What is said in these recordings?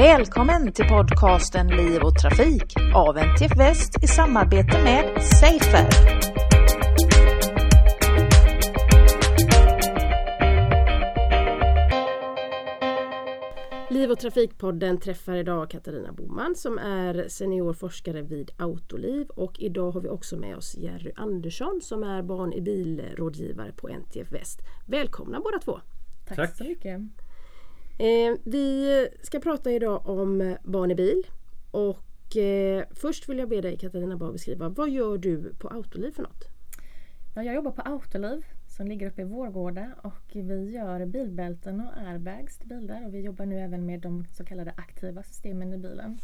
Välkommen till podcasten Liv och Trafik av NTF Väst i samarbete med Safer. Liv och trafikpodden träffar idag Katarina Boman som är seniorforskare vid Autoliv och idag har vi också med oss Jerry Andersson som är barn i bilrådgivare på NTF Väst. Välkomna båda två! Tack, Tack. så mycket! Eh, vi ska prata idag om barn i bil och eh, först vill jag be dig Katarina bara beskriva vad gör du på Autoliv för något? Ja, jag jobbar på Autoliv som ligger uppe i Vårgårda och vi gör bilbälten och airbags till bilar och vi jobbar nu även med de så kallade aktiva systemen i bilen.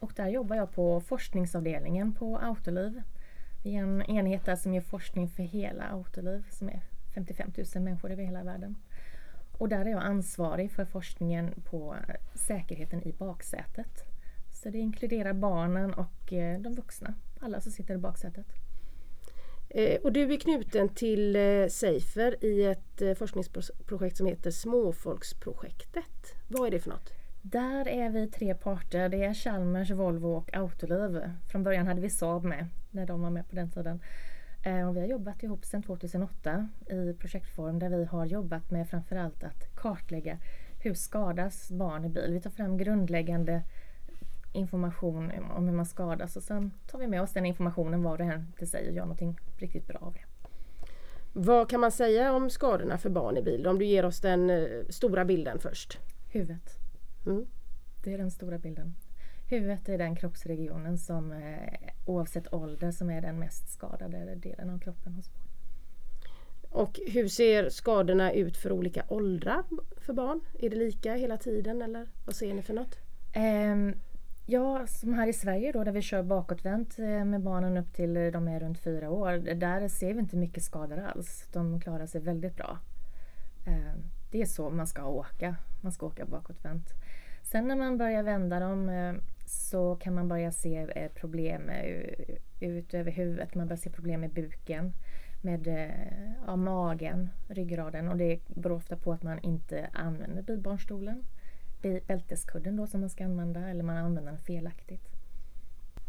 Och där jobbar jag på forskningsavdelningen på Autoliv. Vi är en enhet där som gör forskning för hela Autoliv som är 55 000 människor över hela världen. Och där är jag ansvarig för forskningen på säkerheten i baksätet. Så det inkluderar barnen och eh, de vuxna, alla som sitter i baksätet. Eh, och du är knuten till eh, Safer i ett forskningsprojekt som heter Småfolksprojektet. Vad är det för något? Där är vi tre parter. Det är Chalmers, Volvo och Autoliv. Från början hade vi Saab med när de var med på den tiden. Eh, och vi har jobbat ihop sedan 2008 i projektform där vi har jobbat med framförallt att kartlägga hur skadas barn i bil. Vi tar fram grundläggande information om hur man skadas och sen tar vi med oss den informationen var och en till sig och gör någonting riktigt bra av det. Vad kan man säga om skadorna för barn i bil? Om du ger oss den eh, stora bilden först. Huvudet. Mm. Det är den stora bilden. Huvudet är den kroppsregionen som eh, oavsett ålder som är den mest skadade delen av kroppen hos barn. Och hur ser skadorna ut för olika åldrar för barn? Är det lika hela tiden eller vad ser ni för något? Um, ja, som här i Sverige då där vi kör bakåtvänt eh, med barnen upp till eh, de är runt fyra år. Där ser vi inte mycket skador alls. De klarar sig väldigt bra. Um, det är så man ska åka. Man ska åka bakåtvänt. Sen när man börjar vända dem så kan man börja se eh, problem ut över huvudet. Man börjar se problem med buken, med eh, ja, magen, ryggraden och det beror ofta på att man inte använder bilbarnstolen. Bälteskudden då som man ska använda eller man använder den felaktigt.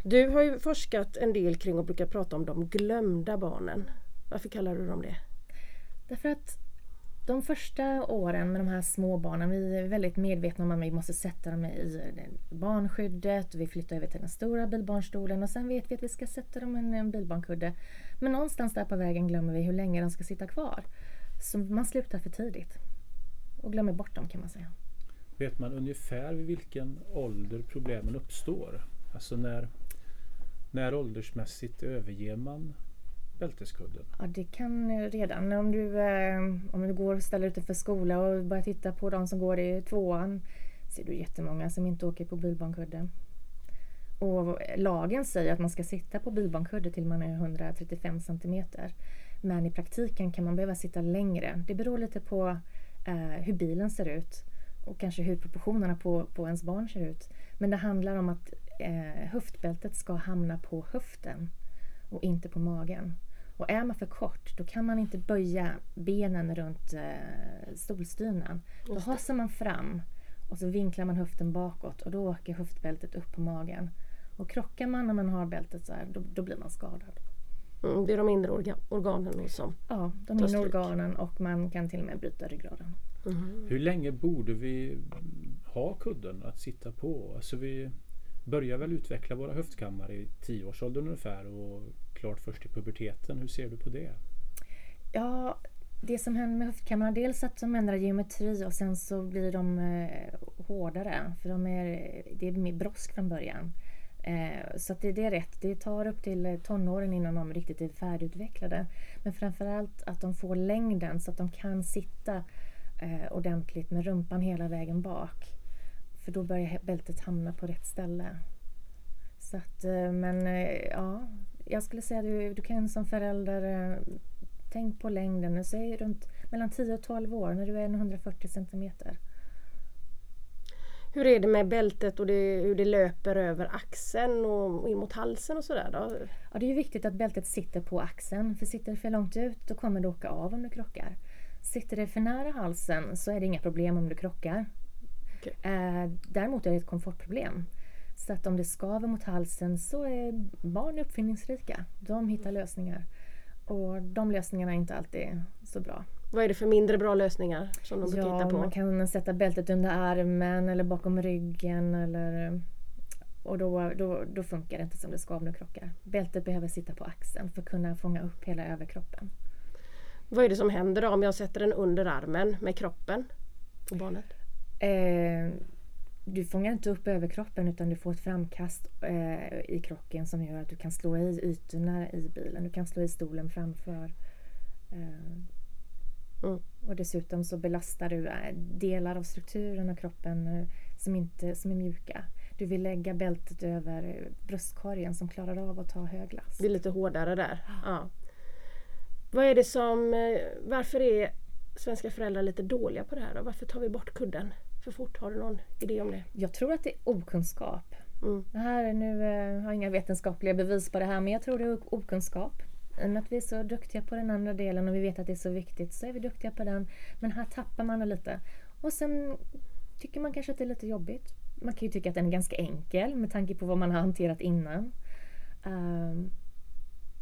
Du har ju forskat en del kring och brukar prata om de glömda barnen. Varför kallar du dem det? Därför att de första åren med de här små barnen, vi är väldigt medvetna om att vi måste sätta dem i barnskyddet vi flyttar över till den stora bilbarnstolen och sen vet vi att vi ska sätta dem i en bilbarnkudde. Men någonstans där på vägen glömmer vi hur länge de ska sitta kvar. Så man slutar för tidigt och glömmer bort dem kan man säga. Vet man ungefär vid vilken ålder problemen uppstår? Alltså när, när åldersmässigt överger man bälteskudden? Ja, det kan eh, redan om du, eh, om du går och ställer utanför skola och börjar titta på de som går i tvåan ser du jättemånga som inte åker på bilbarnkudde. Och lagen säger att man ska sitta på bilbarnkudde till man är 135 centimeter. Men i praktiken kan man behöva sitta längre. Det beror lite på eh, hur bilen ser ut och kanske hur proportionerna på, på ens barn ser ut. Men det handlar om att eh, höftbältet ska hamna på höften och inte på magen. Och är man för kort då kan man inte böja benen runt eh, stolstynan. Då hasar man fram och så vinklar man höften bakåt och då åker höftbältet upp på magen. Och krockar man när man har bältet så här, då, då blir man skadad. Mm, det är de inre orga organen som Ja, de inre organen och man kan till och med bryta ryggraden. Mm. Hur länge borde vi ha kudden att sitta på? Alltså vi börjar väl utveckla våra höftkammare i tioårsåldern ungefär och klart först i puberteten. Hur ser du på det? Ja, det som händer med höftkamrarna, dels att de ändrar geometri och sen så blir de eh, hårdare för de är, det är mer brosk från början. Eh, så det, det, är rätt, det tar upp till tonåren innan de riktigt är färdigutvecklade. Men framförallt att de får längden så att de kan sitta eh, ordentligt med rumpan hela vägen bak. För då börjar bältet hamna på rätt ställe. Så att, eh, men eh, ja, jag skulle säga att du, du kan som förälder eh, tänk på längden. Säg runt mellan 10 och 12 år när du är 140 centimeter. Hur är det med bältet och det, hur det löper över axeln och in mot halsen och sådär då? Ja, det är viktigt att bältet sitter på axeln för sitter det för långt ut då kommer det åka av om du krockar. Sitter det för nära halsen så är det inga problem om du krockar. Okay. Eh, däremot är det ett komfortproblem. Så att om det skaver mot halsen så är barn uppfinningsrika. De hittar lösningar. Och de lösningarna är inte alltid så bra. Vad är det för mindre bra lösningar som de brukar Ja, hitta på? man kan sätta bältet under armen eller bakom ryggen eller och då, då, då funkar det inte som det ska om det krockar. Bältet behöver sitta på axeln för att kunna fånga upp hela överkroppen. Vad är det som händer då om jag sätter den under armen med kroppen på barnet? Eh, du fångar inte upp överkroppen utan du får ett framkast eh, i krocken som gör att du kan slå i ytorna i bilen. Du kan slå i stolen framför. Eh, Mm. Och dessutom så belastar du eh, delar av strukturen av kroppen eh, som, inte, som är mjuka. Du vill lägga bältet över bröstkorgen som klarar av att ta hög last. Det är lite hårdare där. Ja. Vad är det som, eh, varför är svenska föräldrar lite dåliga på det här då? Varför tar vi bort kudden för fort? Har du någon idé om det? Jag tror att det är okunskap. Mm. Det här är nu, eh, har jag inga vetenskapliga bevis på det här men jag tror det är okunskap. I och med att vi är så duktiga på den andra delen och vi vet att det är så viktigt så är vi duktiga på den. Men här tappar man det lite. Och sen tycker man kanske att det är lite jobbigt. Man kan ju tycka att den är ganska enkel med tanke på vad man har hanterat innan. Ehm,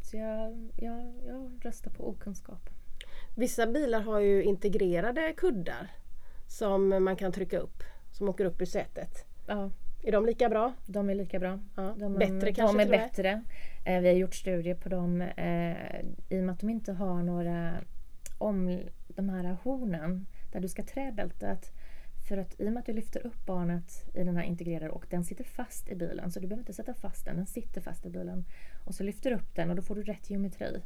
så jag, jag, jag röstar på okunskap. Vissa bilar har ju integrerade kuddar som man kan trycka upp som åker upp i sätet. Ja, Är de lika bra? de är lika bra. Ja. De, Bättre kanske De är bättre. Eh, vi har gjort studier på dem eh, i och med att de inte har några om de här hornen där du ska trä bältet. För att i och med att du lyfter upp barnet i den här integrerade och den sitter fast i bilen så du behöver inte sätta fast den, den sitter fast i bilen. Och så lyfter du upp den och då får du rätt geometri.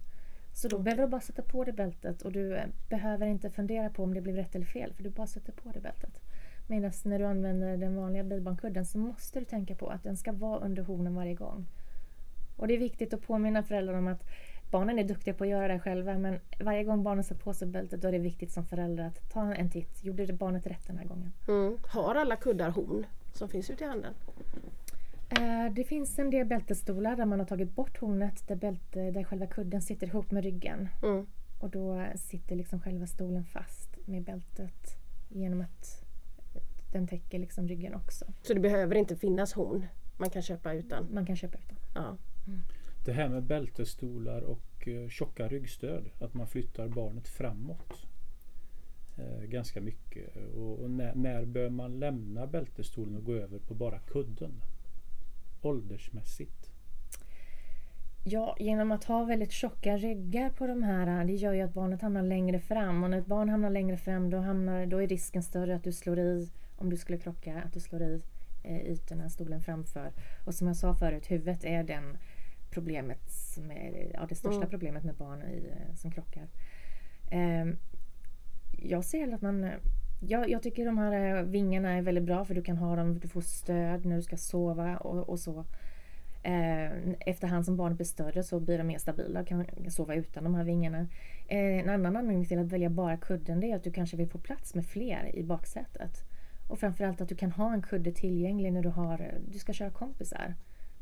Så då behöver du bara sätta på det bältet och du eh, behöver inte fundera på om det blev rätt eller fel för du bara sätter på det bältet. Medan när du använder den vanliga bilbarnkudden så måste du tänka på att den ska vara under hornen varje gång. Och det är viktigt att påminna föräldrar om att barnen är duktiga på att göra det själva men varje gång barnen sätter på sig bältet då är det viktigt som förälder att ta en titt. Gjorde det barnet rätt den här gången? Mm. Har alla kuddar horn som finns ute i handeln? Eh, Det finns en del bältesstolar där man har tagit bort hornet där, bälte, där själva kudden sitter ihop med ryggen. Mm. Och då sitter liksom själva stolen fast med bältet genom att den täcker liksom ryggen också. Så det behöver inte finnas horn? Man kan köpa utan? Man kan köpa utan. Ja. Det här med bältesstolar och eh, tjocka ryggstöd. Att man flyttar barnet framåt. Eh, ganska mycket. Och, och när, när bör man lämna bältesstolen och gå över på bara kudden? Åldersmässigt. Ja, genom att ha väldigt tjocka ryggar på de här, det gör ju att barnet hamnar längre fram. Och när ett barn hamnar längre fram då, hamnar, då är risken större att du slår i, om du skulle krocka, att du slår i eh, ytorna, stolen framför. Och som jag sa förut, huvudet är den problemet som är, ja, det största Mm. problemet med barn i, eh, som krockar. Ehm, jag ser att man eh, jag, jag tycker de här eh, vingarna är väldigt bra för du kan ha dem, du får stöd när du ska sova och, och så. Eh, efterhand som barnet blir större så blir de mer stabila och kan sova utan de här vingarna. Eh, en annan anledning till att välja bara kudden det är att du kanske vill få plats med fler i baksätet. Och framförallt att du kan ha en kudde tillgänglig när du, har, du ska köra kompisar.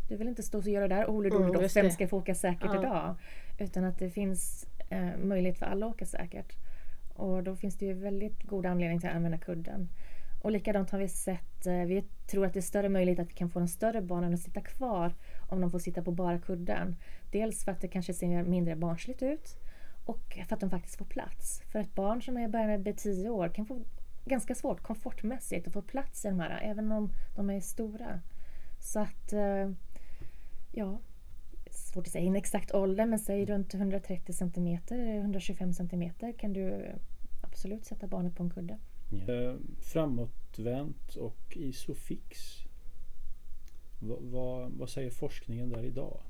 Du vill inte stå och göra där Ole Mm, Dole, just vem ska få åka säkert Ja. idag? Utan att det finns eh, möjlighet för alla att åka säkert. Och då finns det ju väldigt god anledning till att använda kudden. Och likadant har vi sett, eh, vi tror att det är större möjlighet att vi kan få de större barnen att sitta kvar om de får sitta på bara kudden. Dels för att det kanske ser mindre barnsligt ut och för att de faktiskt får plats. För ett barn som är bara blir 10 år kan få ganska svårt komfortmässigt att få plats i de här, även om de är stora. Så att, eh, ja, svårt att säga en exakt ålder men säg runt 130 cm, 125 cm kan du absolut sätta barnet på en kudde. Eh, framåtvänt och isofix. Va, vad- vad säger forskningen där idag?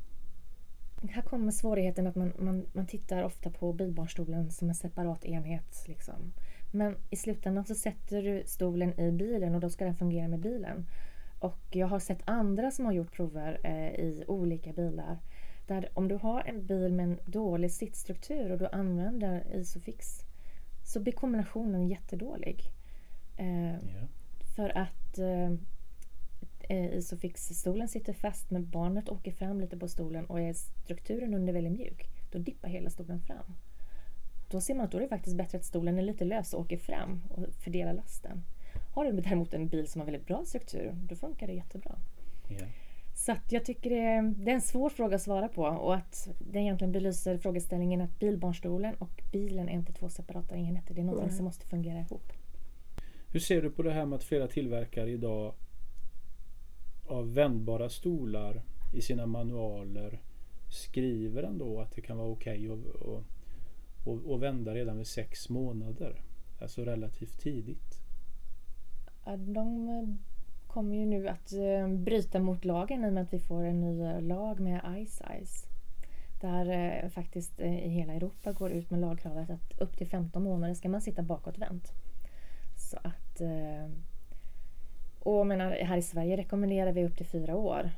Här kommer svårigheten att man, man, man tittar ofta på bilbarnstolen som en separat enhet. Liksom. Men i slutändan så sätter du stolen i bilen och då ska den fungera med bilen. Och jag har sett andra som har gjort prover eh, i olika bilar. Där om du har en bil med en dålig sittstruktur och du använder Isofix så blir kombinationen jättedålig. Eh, Ja. för att eh, eh, Isofix-stolen sitter fast men barnet åker fram lite på stolen och är strukturen under väldigt mjuk. Då dippar hela stolen fram. Då ser man att då är det faktiskt bättre att stolen är lite lös och åker fram och fördelar lasten. Har du däremot en bil som har väldigt bra struktur, då funkar det jättebra. Ja. Så att jag tycker det är, det är en svår fråga att svara på och att det egentligen belyser frågeställningen att bilbarnstolen och bilen är inte två separata enheter. Det är någonting som måste fungera ihop. Hur ser du på det här med att flera tillverkare idag av vändbara stolar i sina manualer skriver ändå att det kan vara okej att och, och, och vända redan vid sex månader. Alltså relativt tidigt. Ja, De kommer ju nu att eh, bryta mot lagen i och med att vi får en ny eh, lag med Ice Ice. Där eh, faktiskt eh, i hela Europa går ut med lagkravet att upp till 15 månader ska man sitta bakåtvänt. Så att... Eh, och menar, här i Sverige rekommenderar vi upp till fyra år.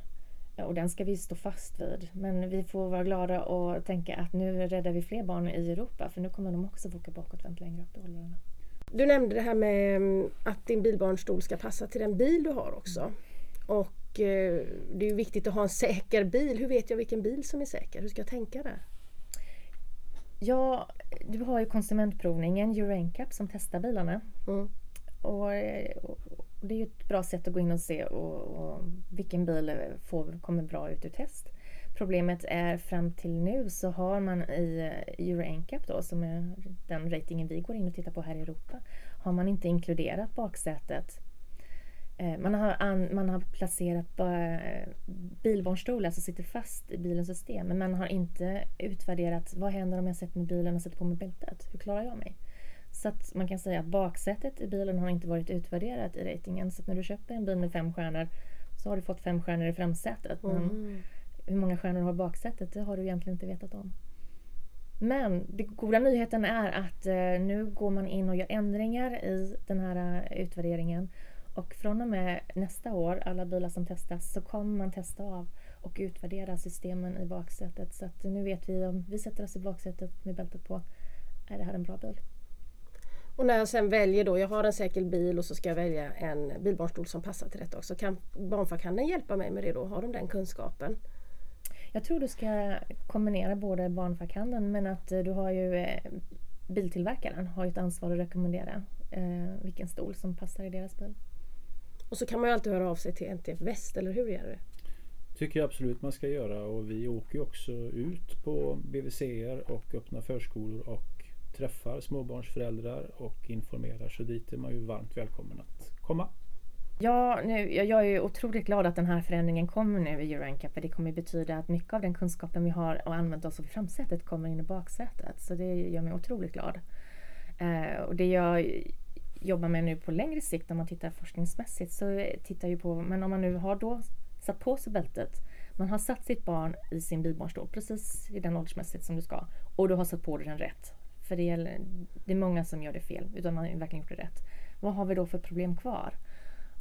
Och den ska vi stå fast vid. Men vi får vara glada och tänka att nu räddar vi fler barn i Europa för nu kommer de också få åka bakåtvänt längre upp i åldrarna. Du nämnde det här med mm, att din bilbarnstol ska passa till den bil du har också. Och eh, det är ju viktigt att ha en säker bil. Hur vet jag vilken bil som är säker? Hur ska jag tänka där? Ja, du har ju konsumentprovningen Euro NCAP som testar bilarna. Mm. Och, och och det är ju ett bra sätt att gå in och se och, och vilken bil får, kommer bra ut ur test. Problemet är fram till nu så har man i eh, Euro NCAP då som är den ratingen vi går in och tittar på här i Europa har man inte inkluderat baksätet. Eh, man har, an, man har placerat eh, bilbarnstolar som sitter fast i bilens system men man har inte utvärderat vad händer om jag sätter mig i bilen och sätter på mig bältet? Hur klarar jag mig? Så att man kan säga att baksätet i bilen har inte varit utvärderat i ratingen. Så att när du köper en bil med fem stjärnor så har du fått fem stjärnor i framsätet. Men mm hur många stjärnor du har baksätet? Det har du egentligen inte vetat om. Men den goda nyheten är att eh, nu går man in och gör ändringar i den här eh, utvärderingen. Och från och med nästa år, alla bilar som testas, så kommer man testa av och utvärdera systemen i baksätet. Så att nu vet vi om vi sätter oss i baksätet med bältet på, är det här en bra bil? Och när jag sen väljer då, jag har en säker bil och så ska jag välja en bilbarnstol som passar till detta också. Kan barnfackhandeln hjälpa mig med det då? Har de den kunskapen? Jag tror du ska kombinera både barnfackhandeln men att eh, du har ju eh, biltillverkaren har ju ett ansvar att rekommendera eh, vilken stol som passar i deras bil. Och så kan man ju alltid höra av sig till NTF Väst, eller hur gör du? Tycker jag absolut man ska göra och vi åker ju också ut på BVCer och öppna förskolor och träffar småbarnsföräldrar och informerar så dit är man ju varmt välkommen att komma. Ja, nu, jag, jag är otroligt glad att den här förändringen kommer nu i EuroNCAP. För det kommer betyda att mycket av den kunskapen vi har och använt oss av i framsätet kommer in i baksätet. Så det gör mig otroligt glad. Eh, och det jag jobbar med nu på längre sikt om man tittar forskningsmässigt så tittar jag på, men om man nu har då satt på sig bältet man har satt sitt barn i sin bilbarnstol precis i den åldersmässigt som du ska och du har satt på dig den rätt. För det, gäller, det är många som gör det fel utan man har verkligen gjort det rätt. Vad har vi då för problem kvar?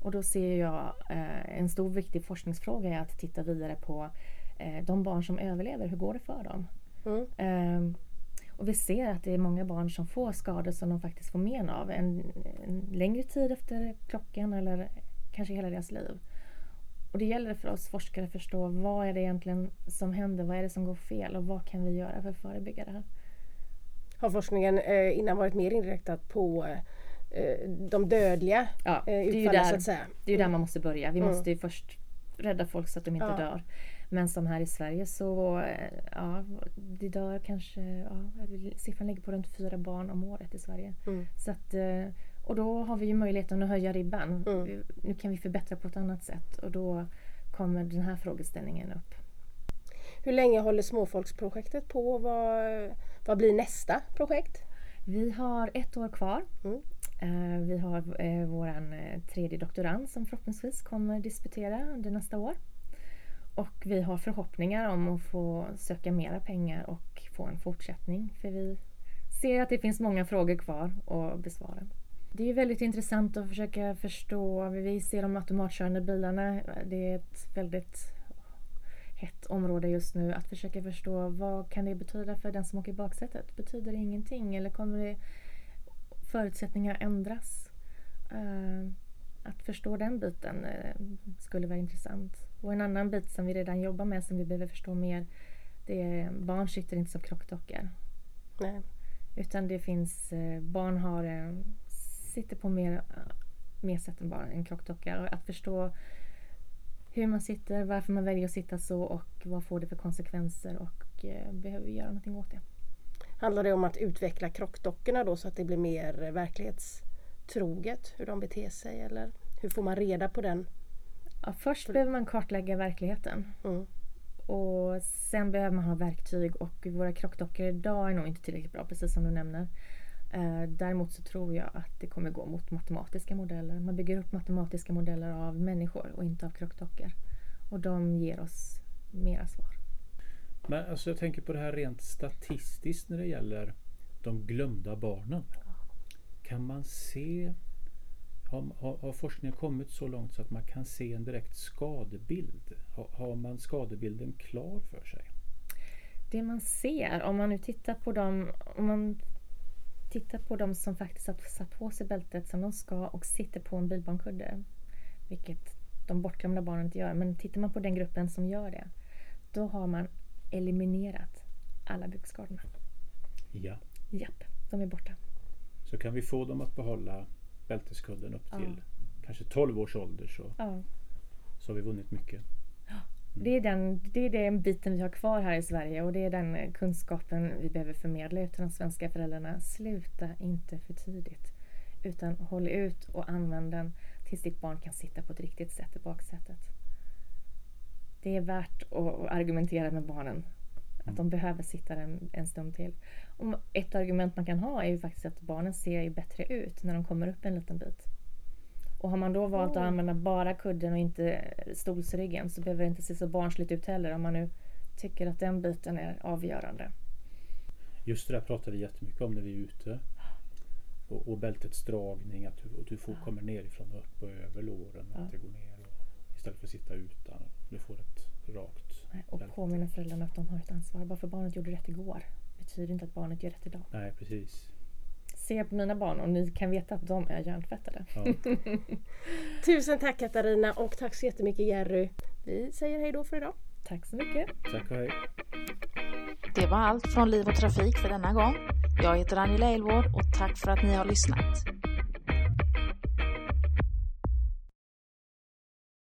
Och då ser jag eh, en stor viktig forskningsfråga är att titta vidare på eh, de barn som överlever. Hur går det för dem? Mm. Ehm, och vi ser att det är många barn som får skador som de faktiskt får men av en, en längre tid efter klockan eller kanske hela deras liv. Och det gäller för oss forskare att förstå vad är det egentligen som händer? Vad är det som går fel? Och vad kan vi göra för att förebygga det här? Har forskningen eh, innan varit mer inriktad på eh, de dödliga Ja, eh, det är ju utfallen så där, att säga? det är ju där man måste börja. Vi Mm. måste ju först rädda folk så att de inte Ja. dör. Men som här i Sverige så eh, ja, det dör kanske, ja, siffran ligger på runt fyra barn om året i Sverige. Mm. Så att, eh, och då har vi ju möjligheten att höja ribban. Mm. Nu kan vi förbättra på ett annat sätt och då kommer den här frågeställningen upp. Hur länge håller småfolksprojektet på? Vad, vad blir nästa projekt? Vi har ett år kvar. Mm. Eh, vi har eh, vår eh, tredje doktorand som förhoppningsvis kommer disputera under nästa år. Och vi har förhoppningar om att få söka mera pengar och få en fortsättning. För vi ser att det finns många frågor kvar att besvara. Det är väldigt intressant att försöka förstå. Vi ser de automatkörande bilarna. Det är ett väldigt hett område just nu. Att försöka förstå vad kan det betyda för den som åker i baksätet? Betyder det ingenting eller kommer det förutsättningar ändras? Eh, att förstå den biten eh, skulle vara intressant. Och en annan bit som vi redan jobbar med som vi behöver förstå mer det är barn sitter inte som klockdockor. Nej. Utan det finns, eh, barn har, sitter på mer mer sätt än bara en krockdocka. Och att förstå hur man sitter, varför man väljer att sitta så och vad får det för konsekvenser och eh, behöver vi göra någonting åt det. Handlar det om att utveckla krockdockorna då så att det blir mer verklighetstroget hur de beter sig eller hur får man reda på den? Ja, först behöver man kartlägga verkligheten. Mm. Och sen behöver man ha verktyg och våra krockdockor idag är nog inte tillräckligt bra precis som du nämner. Eh, däremot så tror jag att det kommer gå mot matematiska modeller. Man bygger upp matematiska modeller av människor och inte av krockdockor. Och de ger oss mera svar. Men alltså jag tänker på det här rent statistiskt när det gäller de glömda barnen. Kan man se har, har, har, forskningen kommit så långt så att man kan se en direkt skadebild? Har, har, man skadebilden klar för sig? Det man ser, om man nu tittar på dem, om man tittar på dem som faktiskt har satt på sig bältet som de ska och sitter på en bilbarnkudde, vilket de bortglömda barnen inte gör, men tittar man på den gruppen som gör det, då har man eliminerat alla bukskadorna. Ja. Japp, de är borta. Så kan vi få dem att behålla bälteskudden upp till ja. kanske 12 års ålder så, ja. så har vi vunnit mycket. Mm. Det, är den, det är den biten vi har kvar här i Sverige och det är den kunskapen vi behöver förmedla ut till de svenska föräldrarna. Sluta inte för tidigt. Utan håll ut och använd den tills ditt barn kan sitta på ett riktigt sätt i baksätet. Det är värt att argumentera med barnen. Att de behöver sitta en, en stund till. Och ett argument man kan ha är ju faktiskt att barnen ser bättre ut när de kommer upp en liten bit. Och har man då valt att använda bara kudden och inte stolsryggen så behöver det inte se så barnsligt ut heller om man nu tycker att den biten är avgörande. Just det där pratar vi jättemycket om när vi är ute. Och, och bältets dragning, att du, och du får, kommer nerifrån och upp och över låren. Ja. Att det går ner istället för att sitta utan. Du får ett rakt Och bälte. påminna föräldrarna att de har ett ansvar. Bara för barnet gjorde rätt igår betyder inte att barnet gör rätt idag. Nej, precis se på mina barn och ni kan veta att de är hjärntvättade. Ja. Tusen tack Katarina och tack så jättemycket Jerry. Vi säger hej då för idag. Tack så mycket. Tack och hej. Det var allt från Liv och Trafik för denna gång. Jag heter Angela Elvård och tack för att ni har lyssnat.